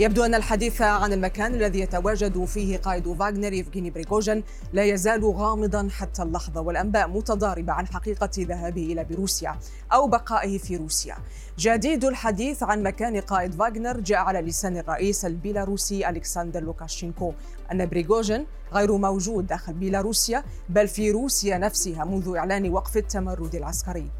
يبدو أن الحديث عن المكان الذي يتواجد فيه قائد فاغنر يفغيني بريغوجين لا يزال غامضا حتى اللحظة والأنباء متضاربة عن حقيقة ذهابه إلى بيلاروسيا أو بقائه في روسيا. جديد الحديث عن مكان قائد فاغنر جاء على لسان الرئيس البيلاروسي ألكسندر لوكاشينكو أن بريغوجين غير موجود داخل بيلاروسيا بل في روسيا نفسها منذ إعلان وقف التمرد العسكري.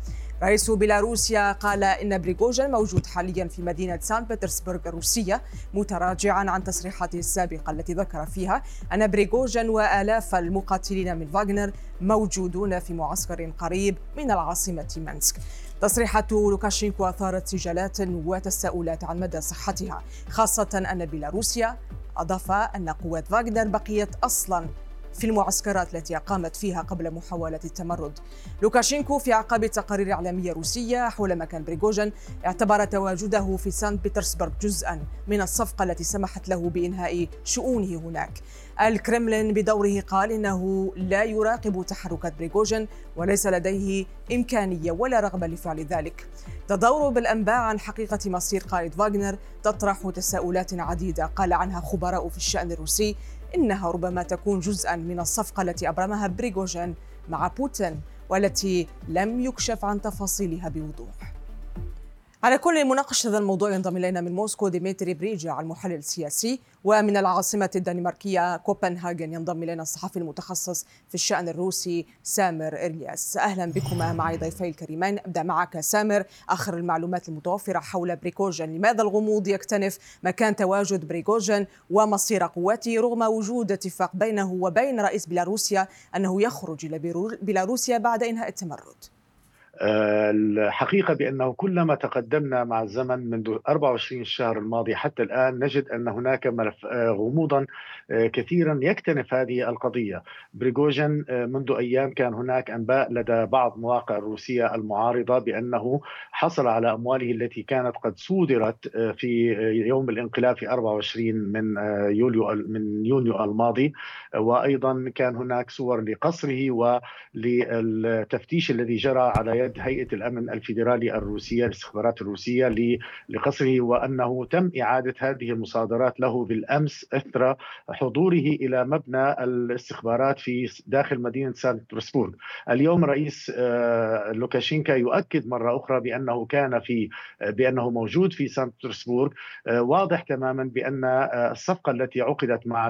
رئيس بيلاروسيا قال إن بريغوجين موجود حاليا في مدينة سان بطرسبرغ الروسية متراجعا عن تصريحاته السابقة التي ذكر فيها أن بريغوجين وآلاف المقاتلين من فاغنر موجودون في معسكر قريب من العاصمة مينسك تصريحات لوكاشينكو أثارت سجالات وتساؤلات عن مدى صحتها خاصة أن بيلاروسيا أضاف أن قوات فاغنر بقيت أصلا في المعسكرات التي أقامت فيها قبل محاولة التمرد. لوكاشينكو في أعقاب تقارير إعلامية روسية حول مكان بريغوجين اعتبر تواجده في سان بطرسبرغ جزءا من الصفقة التي سمحت له بإنهاء شؤونه هناك. الكرملين بدوره قال إنه لا يراقب تحركات بريغوجين وليس لديه إمكانية ولا رغبة لفعل ذلك. تضارب الأنباء عن حقيقة مصير قائد فاغنر تطرح تساؤلات عديدة قال عنها خبراء في الشأن الروسي إنها ربما تكون جزءا من الصفقة التي أبرمها بريغوجين مع بوتين والتي لم يكشف عن تفاصيلها بوضوح. على كل مناقشة هذا الموضوع ينضم إلينا من موسكو ديمتري بريجا المحلل السياسي ومن العاصمة الدنماركية كوبنهاجن ينضم إلينا الصحفي المتخصص في الشأن الروسي سامر إلياس. أهلا بكما معي ضيفي الكريمين. أبدأ معك سامر. آخر المعلومات المتوفرة حول بريغوجين لماذا الغموض يكتنف؟ مكان تواجد بريغوجين ومصير قواته رغم وجود اتفاق بينه وبين رئيس بيلاروسيا أنه يخرج إلى بيلاروسيا بعد إنهاء التمرد. الحقيقة بأنه كلما تقدمنا مع الزمن منذ 24 الشهر الماضي حتى الآن نجد أن هناك ملف غموضا كثيرا يكتنف هذه القضية. بريغوجين منذ أيام كان هناك أنباء لدى بعض مواقع الروسية المعارضة بأنه حصل على أمواله التي كانت قد صودرت في يوم الانقلاب في 24 من يوليو من يونيو الماضي. وأيضا كان هناك صور لقصره وللتفتيش الذي جرى على يد يد هيئة الأمن الفيدرالي الروسية الاستخبارات الروسية لقصره وأنه تم إعادة هذه المصادرات له بالأمس إثر حضوره إلى مبنى الاستخبارات في داخل مدينة سان بطرسبورغ. اليوم رئيس آه، لوكاشينكا يؤكد مرة أخرى بأنه كان في بأنه موجود في سان بطرسبورغ آه، واضح تماما بأن آه، الصفقة التي عقدت مع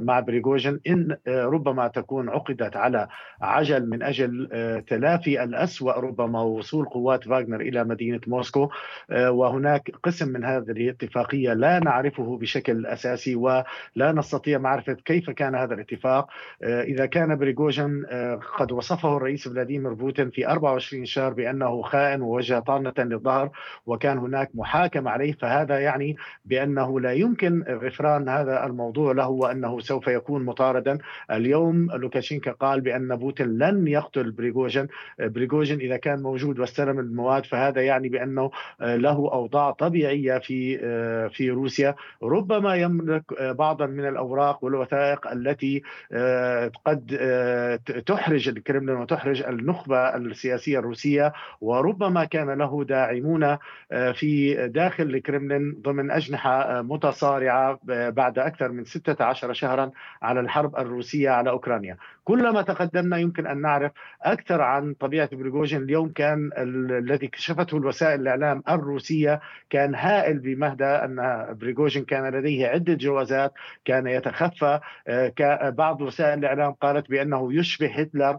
مع بريغوجين إن ربما تكون عقدت على عجل من أجل تلافي الأسوأ ربما وصول قوات فاغنر إلى مدينة موسكو. آه، وهناك قسم من هذه الاتفاقية لا نعرفه بشكل أساسي ولا نستطيع معرفة كيف كان هذا الاتفاق. آه، إذا كان بريغوجين آه، قد وصفه الرئيس فلاديمير بوتين في 24 شهر بأنه خائن ووجه طعنة للظهر وكان هناك محاكمة عليه. فهذا يعني بأنه لا يمكن غفران هذا الموضوع له وأنه سوف يكون مطاردا. اليوم لوكاشينكا قال بأن بوتين لن يقتل بريغوجين بريغوجين إذا كان موجود واستلم المواد فهذا يعني بأنه آه، له أوضاع طبيعية في آه، في روسيا. ربما يملك آه، بعضا من الأوراق والوثائق التي قد تحرج الكرملين وتحرج النخبة السياسية الروسية وربما كان له داعمون في داخل الكرملين ضمن أجنحة متصارعة بعد أكثر من 16 شهرا على الحرب الروسية على أوكرانيا. كلما تقدمنا يمكن أن نعرف أكثر عن طبيعة بريغوجين اليوم كان الذي كشفته الوسائل الإعلام الروسية كان هائل بمدى أن بريغوجين كان لديه عدة جوازات كان يتخفى. آه، بعض وسائل الإعلام قالت بأنه يشبه هتلر.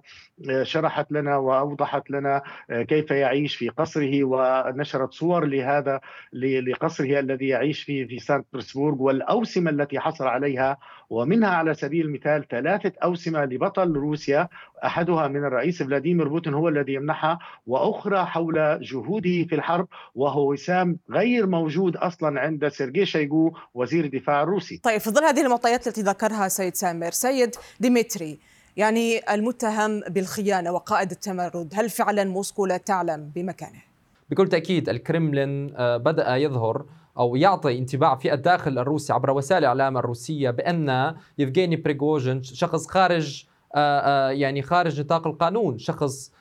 آه، شرحت لنا وأوضحت لنا آه، كيف يعيش في قصره ونشرت صور لهذا لقصره الذي يعيش فيه في سان بطرسبورغ والأوسمة التي حصل عليها. ومنها على سبيل المثال ثلاثة أوسمة لبطل روسيا أحدها من الرئيس فلاديمير بوتين هو الذي يمنحها وأخرى حول جهوده في الحرب وهو وسام غير موجود أصلا عند سيرجي شويغو وزير الدفاع الروسي. طيب في ظل هذه المعطيات التي ذكرها سيد سامر، سيد ديمتري يعني المتهم بالخيانة وقائد التمرد، هل فعلا موسكو لا تعلم بمكانه؟ بكل تأكيد الكرملين آه، بدأ يظهر أو يعطي انطباع في الداخل الروسي عبر وسائل الإعلام الروسية بأن يفغيني بريغوجين شخص خارج يعني خارج نطاق القانون شخص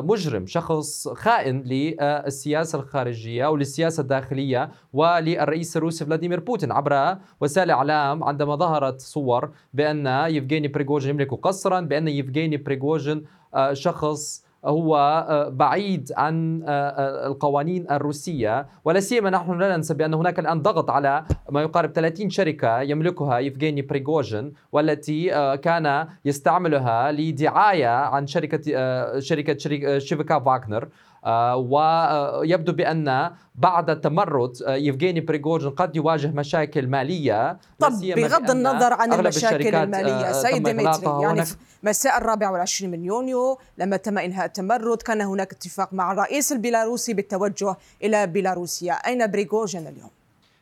مجرم شخص خائن للسياسة الخارجية أو للسياسة الداخلية وللرئيس الروسي فلاديمير بوتين عبر وسائل الإعلام عندما ظهرت صور بأن يفغيني بريغوجين يملك قصرا بأن يفغيني بريغوجين شخص هو آه، بعيد عن آه، آه، القوانين الروسية. ولا سيما نحن لا ننسى بأن هناك الآن ضغط على ما يقارب 30 شركة يملكها يفغيني بريغوجين والتي كان يستعملها لدعاية عن شركة شركة تشي في كا فاغنر آه، ويبدو بأن بعد تمرد آه، يفغيني بريغوجين قد يواجه مشاكل مالية طب بغض النظر عن المشاكل المالية آه، سيد ديمتري يعني في مساء الرابع والعشرين من يونيو لما تم إنهاء التمرد كان هناك اتفاق مع الرئيس البيلاروسي بالتوجه إلى بيلاروسيا. أين بريغوجين اليوم؟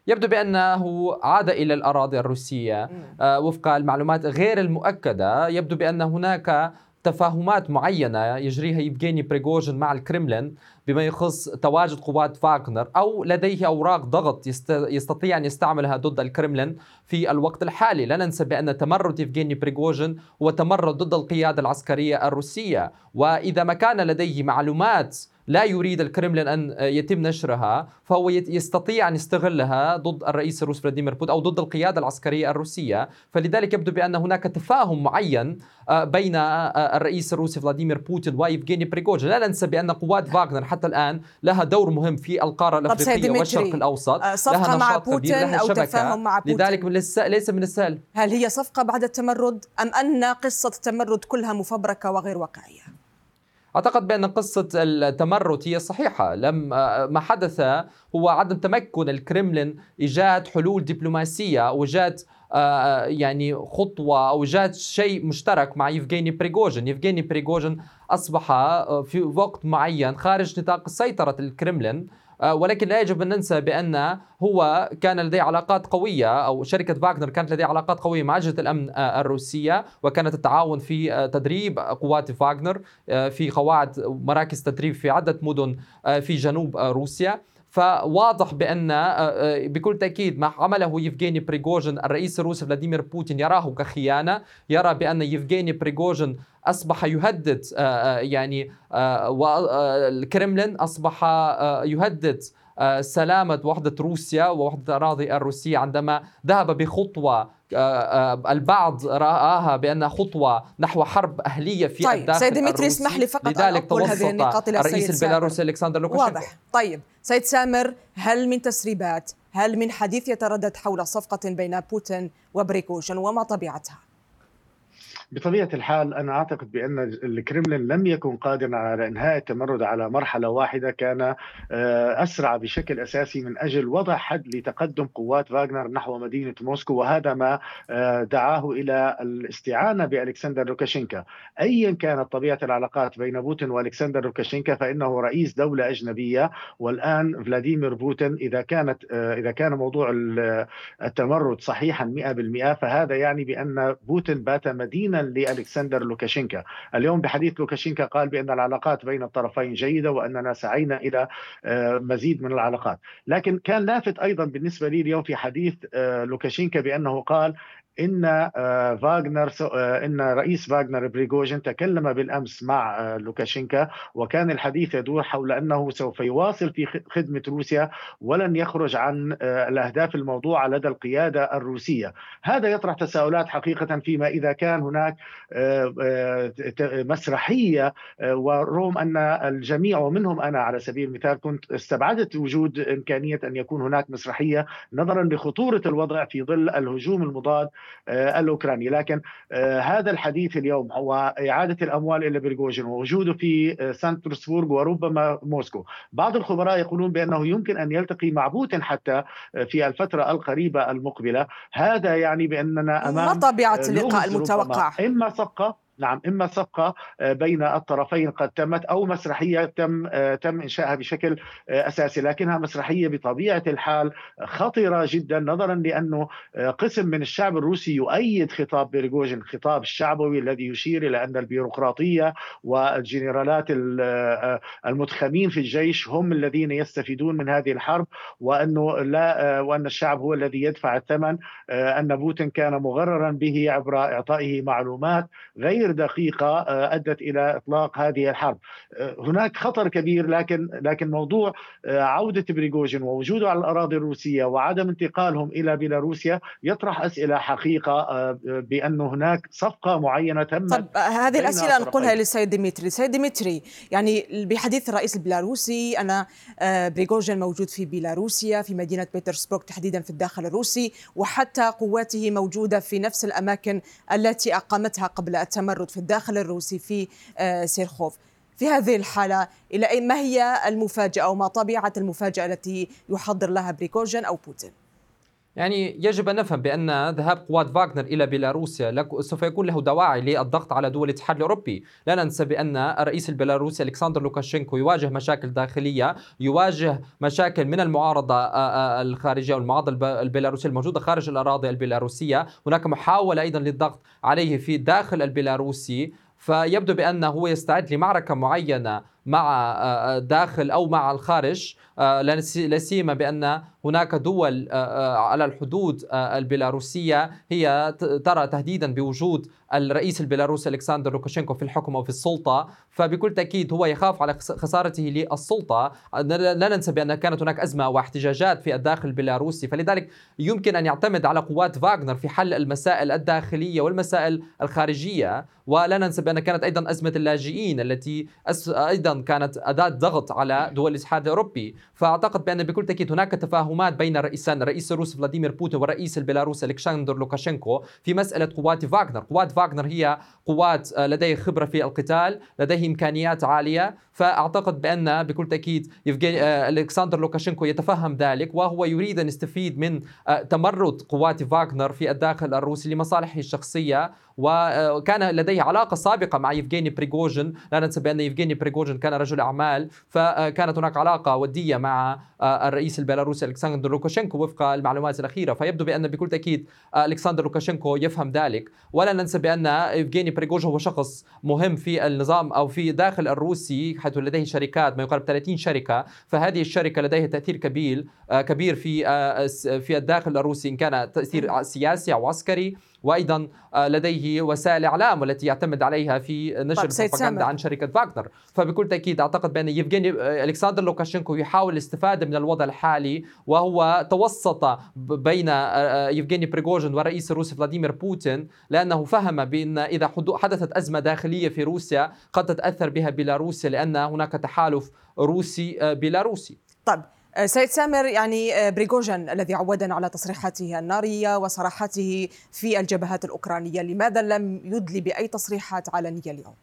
يبدو بأنه عاد إلى الأراضي الروسية وفق المعلومات غير المؤكدة يبدو بأن هناك تفاهمات معينة يجريها يفغيني بريغوجين مع الكرملين بما يخص تواجد قوات فاغنر أو لديه أوراق ضغط يستطيع أن يستعملها ضد الكرملين في الوقت الحالي. لا ننسى بأن تمرد يفغيني بريغوجين هو تمرد ضد القيادة العسكرية الروسية. وإذا ما كان لديه معلومات لا يريد الكرملين ان يتم نشرها فهو يستطيع أن يستغلها ضد الرئيس الروسي فلاديمير بوتين أو ضد القيادة العسكرية الروسية. فلذلك يبدو بأن هناك تفاهم معين آه، بين آه، الرئيس الروسي فلاديمير بوتين ويفغيني بريغوجين. لا ننسى بأن قوات فاغنر حتى الآن لها دور مهم في القارة الأفريقية والشرق الأوسط. آه، صفقة لها مع بوتين أو تفاهم مع بوتين؟ لذلك ليس من السهل. هل هي صفقة بعد التمرد أم أن قصة التمرد كلها مفبركة وغير واقعية؟ أعتقد بأن قصة التمرد هي صحيحة. لم ما حدث هو عدم تمكن الكرملين إيجاد حلول دبلوماسية أو ايجاد يعني خطوة أو ايجاد شيء مشترك مع يفغيني بريغوجين، يفغيني بريغوجين أصبح في وقت معين خارج نطاق سيطرة الكرملين آه، ولكن لا يجب أن ننسى بأن هو كان لديه علاقات قوية أو شركة فاغنر كانت لديها علاقات قوية مع أجهزة الأمن آه، الروسية وكانت التعاون في آه، تدريب قوات فاغنر في قواعد مراكز تدريب في عدة مدن في جنوب روسيا. فواضح بأن بكل تأكيد ما عمله يفغيني بريغوجين الرئيس الروسي فلاديمير بوتين يراه كخيانة يرى بأن يفغيني بريغوجين أصبح يهدد آه، آه، يعني آه، الكرملين أصبح يهدد سلامة وحدة روسيا ووحدة الأراضي الروسية عندما ذهب بخطوة البعض رآها بأنها خطوة نحو حرب أهلية في طيب الداخل سيد ديمتري اسمح لي فقط لذلك أقول هذه النقاط إلى الرئيس البيلاروسي ألكسندر لوكاشينكو. واضح طيب سيد سامر هل من تسريبات هل من حديث يتردد حول صفقة بين بوتين وبريغوجين وما طبيعتها؟ بطبيعة الحال أنا أعتقد بأن الكرملين لم يكن قادرا على إنهاء التمرد على مرحلة واحدة كان آه، أسرع بشكل أساسي من أجل وضع حد لتقدم قوات فاغنر نحو مدينة موسكو وهذا ما آه، دعاه إلى الاستعانة بألكسندر لوكاشينكا. ايا كانت طبيعة العلاقات بين بوتين وألكسندر لوكاشينكا فإنه رئيس دولة أجنبية والآن فلاديمير بوتين إذا كانت آه، إذا كان موضوع التمرد صحيحا 100% فهذا يعني بأن بوتين بات مدينا لألكسندر لوكاشينكا. اليوم بحديث لوكاشينكا قال بأن العلاقات بين الطرفين جيدة وأننا سعينا إلى آه، مزيد من العلاقات. لكن كان لافت أيضا بالنسبة لي اليوم في حديث آه، لوكاشينكا بأنه قال إن آه، فاغنر آه، إن رئيس فاغنر بريغوجين تكلم بالأمس مع آه، لوكاشينكا وكان الحديث يدور حول أنه سوف يواصل في خدمة روسيا ولن يخرج عن الأهداف الموضوعة لدى القيادة الروسية. هذا يطرح تساؤلات حقيقة فيما إذا كان هناك مسرحية ورغم أن الجميع ومنهم أنا على سبيل المثال كنت استبعدت وجود إمكانية أن يكون هناك مسرحية نظرا لخطورة الوضع في ظل الهجوم المضاد الأوكراني. لكن آه، هذا الحديث اليوم واعاده الأموال إلى بريغوجين ووجوده في آه، سان بطرسبورغ وربما موسكو. بعض الخبراء يقولون بأنه يمكن أن يلتقي مع بوتين حتى في الفترة القريبة المقبلة. هذا يعني بأننا أمام ما طبيعه اللقاء المتوقع. إما صفقة نعم إما صفقة آه، بين الطرفين قد تمت أو مسرحية تم آه، تم انشائها بشكل آه، أساسي لكنها مسرحية بطبيعة الحال خطره جدا نظرا لأنه قسم من الشعب الروسي يؤيد خطاب بيرغوجين الخطاب الشعبوي الذي يشير إلى أن البيروقراطية والجنرالات المتخمين في الجيش هم الذين يستفيدون من هذه الحرب وأنه لا وأن الشعب هو الذي يدفع الثمن أن بوتين كان مغررا به عبر إعطائه معلومات غير غير دقيقة أدت إلى إطلاق هذه الحرب. هناك خطر كبير لكن لكن موضوع عودة بريغوجين ووجوده على الأراضي الروسية وعدم انتقالهم إلى بيلاروسيا يطرح أسئلة حقيقة بأن هناك صفقة معينة تمت طب هذه الأسئلة نقولها للسيد ديمتري. سيد ديمتري يعني بحديث الرئيس البيلاروسي أن بريغوجين موجود في بيلاروسيا في مدينة بيترسبورغ تحديدا في الداخل الروسي وحتى قواته موجودة في نفس الأماكن التي أقامتها قبل التمرد. في الداخل الروسي في آه، سيرخوف. في هذه الحالة إلى ما هي المفاجأة أو ما طبيعة المفاجأة التي يحضر لها بريغوجين أو بوتين؟ يعني يجب أن نفهم بأن ذهاب قوات فاغنر إلى بيلاروسيا سوف يكون له دواعي للضغط على دول الاتحاد الأوروبي. لا ننسى بأن الرئيس البيلاروسي ألكسندر لوكاشينكو يواجه مشاكل داخلية يواجه مشاكل من المعارضة الخارجية والمعارضة البيلاروسية الموجودة خارج الأراضي البيلاروسية. هناك محاولة أيضا للضغط عليه في داخل البيلاروسي. فيبدو بأنه هو يستعد لمعركة معينة مع داخل أو مع الخارج. لا سيما بأن هناك دول آه، آه، على الحدود آه، البيلاروسية هي ترى تهديدا بوجود الرئيس البيلاروسي ألكسندر لوكاشينكو في الحكم وفي السلطة. فبكل تأكيد هو يخاف على خسارته للسلطة. لا ننسى بأن كانت هناك أزمة واحتجاجات في الداخل البيلاروسي. فلذلك يمكن أن يعتمد على قوات فاغنر في حل المسائل الداخلية والمسائل الخارجية. ولا ننسى بأن كانت أيضا أزمة اللاجئين التي كانت أداة ضغط على دول الاتحاد الأوروبي. فأعتقد بأن بكل تأكيد هناك تفاهم تفاهمات بين الرئيسين الرئيس الروسي فلاديمير بوتين والرئيس البيلاروسي ألكسندر لوكاشينكو في مسألة قوات فاغنر قوات فاغنر هي قوات آه، لديه خبرة في القتال لديه إمكانيات عالية. فأعتقد بأن بكل يفغيني آه، ألكسندر لوكاشينكو يتفهم ذلك وهو يريد أن يستفيد من آه، تمرد قوات فاغنر في الداخل الروسي لمصالحه الشخصية. وكان لديه علاقة سابقة مع يفغيني بريغوجين لا ننسى بأن يفغيني بريغوجين كان رجل أعمال فكانت هناك علاقة ودية مع الرئيس البيلاروسي ألكسندر لوكاشينكو وفق المعلومات الأخيرة. فيبدو بأن بكل تأكيد ألكسندر لوكاشينكو يفهم ذلك. ولا ننسى بأن يفغيني بريغوجين هو شخص مهم في النظام أو في داخل الروسي حيث لديه شركات ما يقارب 30 شركة. فهذه الشركة لديها تأثير كبير كبير في في الداخل الروسي إن كان تأثير سياسي أو عسكري. وأيضا آه، لديه وسائل إعلام والتي يعتمد عليها في نشر طيب، البروباغندا عن شركة فاغنر. فبكل تأكيد أعتقد بأن يفغيني آه، ألكسندر لوكاشينكو يحاول الاستفادة من الوضع الحالي وهو توسط بين آه، يفغيني بريغوجين والرئيس الروسي فلاديمير بوتين لأنه فهم بأن إذا حدثت أزمة داخلية في روسيا قد تتأثر بها بيلاروسيا لأن هناك تحالف روسي بيلاروسي. طيب آه، سيد سامر يعني آه، بريغوجين الذي عودنا على تصريحاته النارية وصراحته في الجبهات الأوكرانية لماذا لم يدلي بأي تصريحات علنية اليوم؟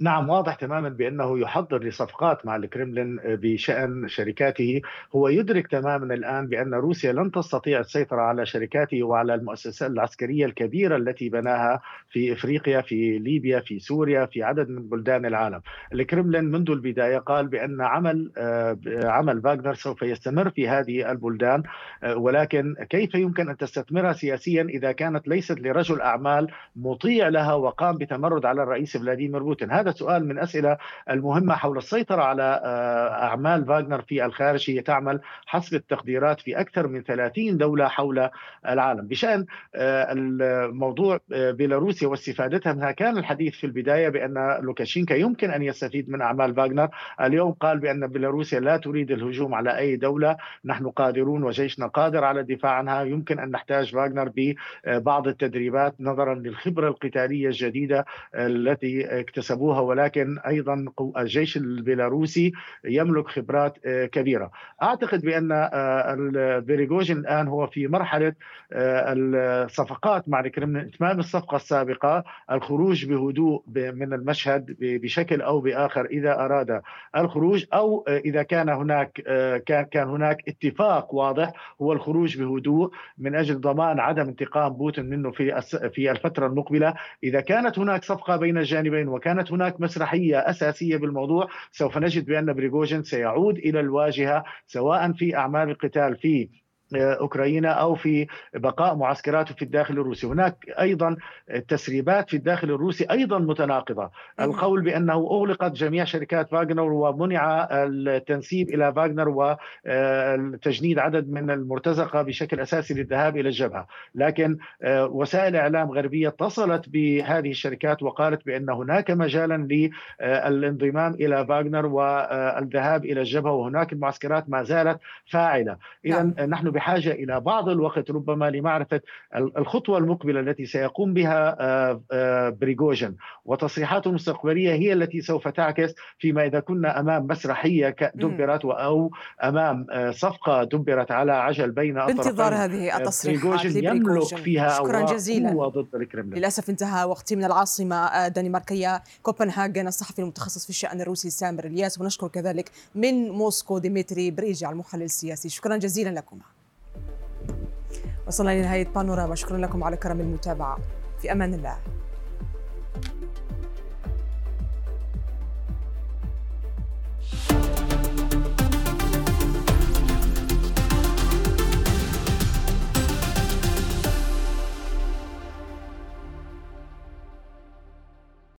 نعم واضح تماما بأنه يحضر لصفقات مع الكرملين بشأن شركاته. هو يدرك تماما الآن بأن روسيا لن تستطيع السيطرة على شركاته وعلى المؤسسات العسكرية الكبيرة التي بناها في إفريقيا في ليبيا في سوريا في عدد من بلدان العالم. الكرملين منذ البداية قال بأن عمل آه، عمل فاغنر سوف يستمر في هذه البلدان. آه، ولكن كيف يمكن أن تستثمرها سياسيا إذا كانت ليست لرجل أعمال مطيع لها وقام بتمرد على الرئيس فلاديمير بوتين؟ هذا سؤال من أسئلة المهمة حول السيطرة على آه، أعمال فاغنر في الخارج. هي تعمل حسب التقديرات في أكثر من 30 دولة حول العالم. بشأن آه، الموضوع آه، بيلاروسيا واستفادتها منها كان الحديث في البداية بأن لوكاشينكا يمكن أن يستفيد من أعمال فاغنر. اليوم قال بأن بيلاروسيا لا تريد الهجوم على أي دولة. نحن قادرون وجيشنا قادر على الدفاع عنها. يمكن أن نحتاج فاغنر ببعض التدريبات نظرا للخبرة القتالية الجديدة التي اكتسبوها يعملوها ولكن أيضا الجيش البيلاروسي يملك خبرات آه، كبيرة. أعتقد بأن آه، البريغوجين الآن هو في مرحلة آه، الصفقات مع الكرملين إتمام الصفقة السابقة الخروج بهدوء من المشهد بشكل أو بآخر إذا أراد الخروج أو إذا كان هناك كان هناك اتفاق واضح هو الخروج بهدوء من أجل ضمان عدم انتقام بوتين منه في في الفترة المقبلة إذا كانت هناك صفقة بين الجانبين وكانت هناك هناك مسرحية أساسية بالموضوع. سوف نجد بأن بريغوجين سيعود إلى الواجهة سواء في أعمال القتال في أوكرانيا أو في بقاء معسكراته في الداخل الروسي، هناك أيضا تسريبات في الداخل الروسي أيضا متناقضة، القول بأنه أغلقت جميع شركات فاغنر ومنع التنسيب إلى فاغنر وتجنيد عدد من المرتزقة بشكل أساسي للذهاب إلى الجبهة، لكن وسائل إعلام غربية اتصلت بهذه الشركات وقالت بأن هناك مجالا للانضمام إلى فاغنر والذهاب إلى الجبهة وهناك المعسكرات ما زالت فاعلة، اذا نعم. نحن بحاجة إلى بعض الوقت ربما لمعرفة الخطوة المقبلة التي سيقوم بها آه، آه، بريغوجين وتصريحاته المستقبليه هي التي سوف تعكس فيما إذا كنا أمام مسرحية دبرت أو أمام آه، صفقة دبرت على عجل بين بانتظار هذه التصريحات يملك فيها شكرا جزيلا. ضد الكرملين للأسف انتهى وقتي من العاصمة الدنماركية كوبنهاجن الصحفي المتخصص في الشأن الروسي سامر إلياس. ونشكر كذلك من موسكو ديمتري بريجي المحلل السياسي. شكرا جزيلا لكما. وصلنا لنهاية بانوراما شكرا لكم على كرم المتابعة. في أمان الله.